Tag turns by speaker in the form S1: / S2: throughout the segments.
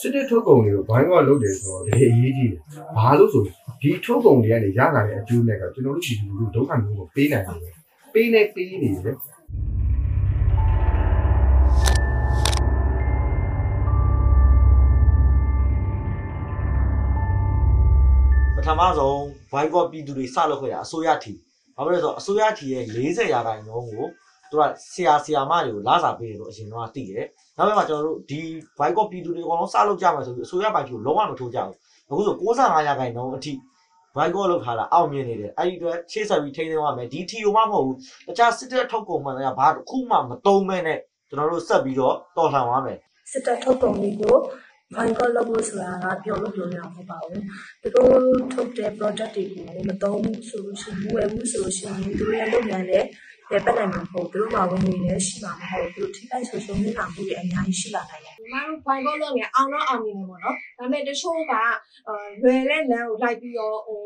S1: စစ်တဲ့ထုတ်ကုန်တွေကိုဘိုင်းကလုပ်တယ်ဆိုတော့ဒီအရေးကြီးတယ်။ဘာလို့ဆိုဒီထုတ်ကုန်တွေကနေရလာတဲ့အကျိုးနဲ့ကကျွန်တော်တို့ဒီလူလူဒုက္ခမျိုးကိုပေးနိုင်တယ်။ပေးနေပေးနေတယ်
S2: ပထမဆုံး Viber ပြည်သူတွေစလုပ်ခဲ့တာအစိုးရထီဘာဖြစ်လဲဆိုတော့အစိုးရထီရဲ့40ရာခိုင်နှုန်းကို သူကဆရာဆရာမတွေကိုလာစာပေးတယ်လို့အရင်တော့သိတယ်နောက်ပိုင်းမှာကျွန်တော်တို့ဒီ Viber ပြည်သူတွေအကုန်လုံးစလုပ်ကြမယ်ဆိုပြီးအစိုးရပိုင်ကြီးကိုလုံးဝမထိုးကြဘူးအခုဆို65ရာခိုင်နှုန်းအထိ Viber လောက်ထားတာအောင်မြင်နေတယ်အဲ့ဒီအတွက်ရှေ့ဆက်ပြီးထိန်းသိမ်းရမယ်ဒီထီကိုမှမဟုတ်ဘူးတခြားစစ်တပ်ထုတ်ကုန်မှလည်းဘာတစ်ခုမှမတုံးမဲနဲ့ကျွန်တော်တို့ဆက်ပြီးတော့တော်လှန်သွားမယ်
S3: စစ်တပ်ထုတ်ကုန်တွေကိုဘိုင်ကောလုပ်လို့ဆိုတာကပြောလို့ပြောရမှာမဟုတ်ပါဘူး။သူတို့ထုတ်တဲ့ product တွေကိုမသုံးဘူးဆိုလို့ရှိရင်ဝယ်ဘူးဆိုလို့ရှိရင်သူတို့ရဲ့လုပ်ငန်း လည်းရပတ်နိုင်မှာမဟုတ်ဘူးသူတို့မှာဝင်ငွေလည်းရှိမှာမဟုတ်ဘူးသူတို့ထိခိုက်ဆိုရှုံးနေတာမှုတွေအများကြီးရှိလာနိုင်တယ်
S4: ညီမတို့ဘိုင်ကောလုပ်နေအောင်တော့အောင်နေတယ်ပေါ့နော်ဒါပေမဲ့တချို့ကအဲလွယ်တဲ့လမ်းကိုလိုက်ပြီးတော့ဟို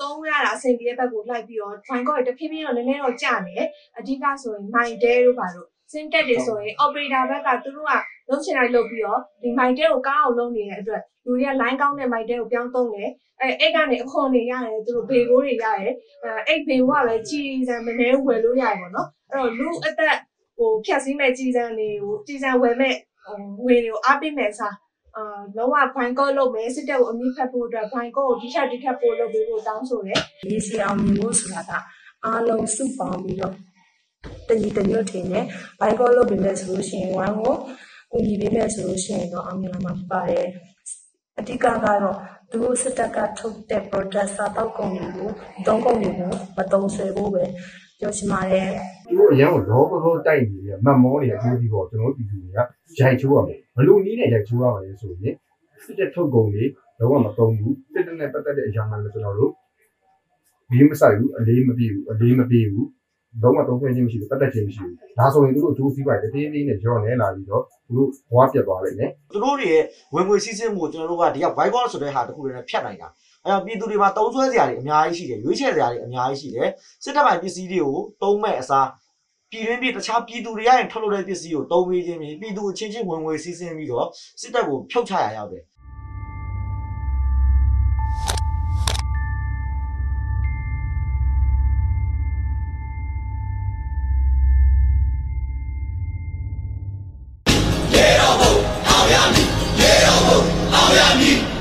S4: သုံးရတာအဆင်ပြေတဲ့ဘက်ကိုလိုက်ပြီးတော့ဘိုင်ကောတဖြည်းဖြည်းတော့နည်းနည်းတော့ကျနေတယ်အဓိကဆိုရင် my day တို့ပါတို့ စင်တက်တွေဆိုရင် operator ဘက်ကသူတို့ကလုံးချင်တိုင်းလုပ်ပြီးတော့ဒီ my day ကိုကောင်းအောင်လုပ်နေတဲ့အတွက်လူတွေက line ကောင်းတဲ့ my day ကိုပြောင်းသုံးတယ်အဲအဲ့ကနေအခွန်တွေရတယ်သူတို့ဘေကိုးတွေရတယ်အဲအဲ့ဘေကိုကပဲကြီးစံမနေဝယ်လို့ရတယ်ပေါ့နော်အဲ့တော့လူအသက်ဟိုဖြတ်စည်းမဲ့ကြီးစံတွေကိုကြီးစံဝယ်မဲ့ဟိုငွေတွေကိုအားပေးမယ်စားအာလုံးဝဘိုင်ကောလုပ်မယ်စစ်တပ်ကိုအမိဖတ်ဖို့အတွက်ဘိုင်ကောကိုဒီထက်ဒီထက်ပို့လုပ်ပေးဖို့တောင်းဆိုတယ်။
S3: ရေးစီအောင်မြင်ဖို့ဆိုတာကအားလုံးစုပေါင်းပြီးတော့ တညီတညွတ်ထင်တယ်။ဘိုင်ကောလုပ်ပြီးမဲ့ဆိုလို့ရှိရင်ဝမ်းကိုဦးညီပေးမဲ့ဆိုလို့ရှိရင်တော့အောင်မြင်လာမှာဖြစ်ပါတယ်။အဓိကကတော့သူတို့စစ်တပ်ကထုတ်တဲ့ product စာတောက်ကုန်တွေကိုသုံးကုန်တွေကိုမသုံးဆွဲဖို့ပဲပြောချင်ပါတယ်။
S1: သူတို့အရန်ကိုလောဘကောတိုက်နေတယ်မတ်မောနေတဲ့အကျိုးဒီပေါ့ကျွန်တော်တို့ပြည်သူတွေကရိုက်ချိုးရမယ်။ဘလို့နည်းနဲ့ရိုက်ချိုးရမှာလဲဆိုရင်စစ်တဲ့ထုတ်ကုန်တွေလုံးဝမသုံးဘူး။စစ်တဲ့နဲ့ပတ်သက်တဲ့အရာမှလည်းကျွန်တော်တို့ဘီးမဆိုင်ဘူးအလေးမပြေဘူးအလေးမပြေဘူး လုံးဝသုံးခွင့်ခြင်းမရှိဘူးပတ်သက်ခြင်းမရှိဘူး။ဒါဆိုရင်သူတို့အကျိုးစီးပွားရေးတည်တည်နဲ့ကြောနေလာပြီးတော့သူတို့ဘဝပြတ်သွားလိမ့်မယ်။
S2: သူတို့တွေရဲ့ဝင်ငွေစီးဆင်းမှုကိုကျွန်တော်တို့ကဒီက Viber ဆိုတဲ့ဟာတစ်ခုတည်းနဲ့ဖြတ်နိုင်တာအဲတော့ပြည်သူတွေမှာတုံးဆွဲစရာတွေအများကြီးရှိတယ်ရွေးချယ်စရာတွေအများကြီးရှိတယ်စစ်တပ်ပိုင်းပစ္စည်းတွေကိုတုံးမဲ့အစားပြည်တွင်းပြည်တခြားပြည်သူတွေရရင်ထုတ်လုပ်တဲ့ပစ္စည်းကိုတုံးပေးခြင်းဖြင့်ပြည်သူအချင်းချင်းဝင်ငွေစီးဆင်းပြီးတော့စစ်တပ်ကိုဖြုတ်ချရရောက်တယ် lórí àmì.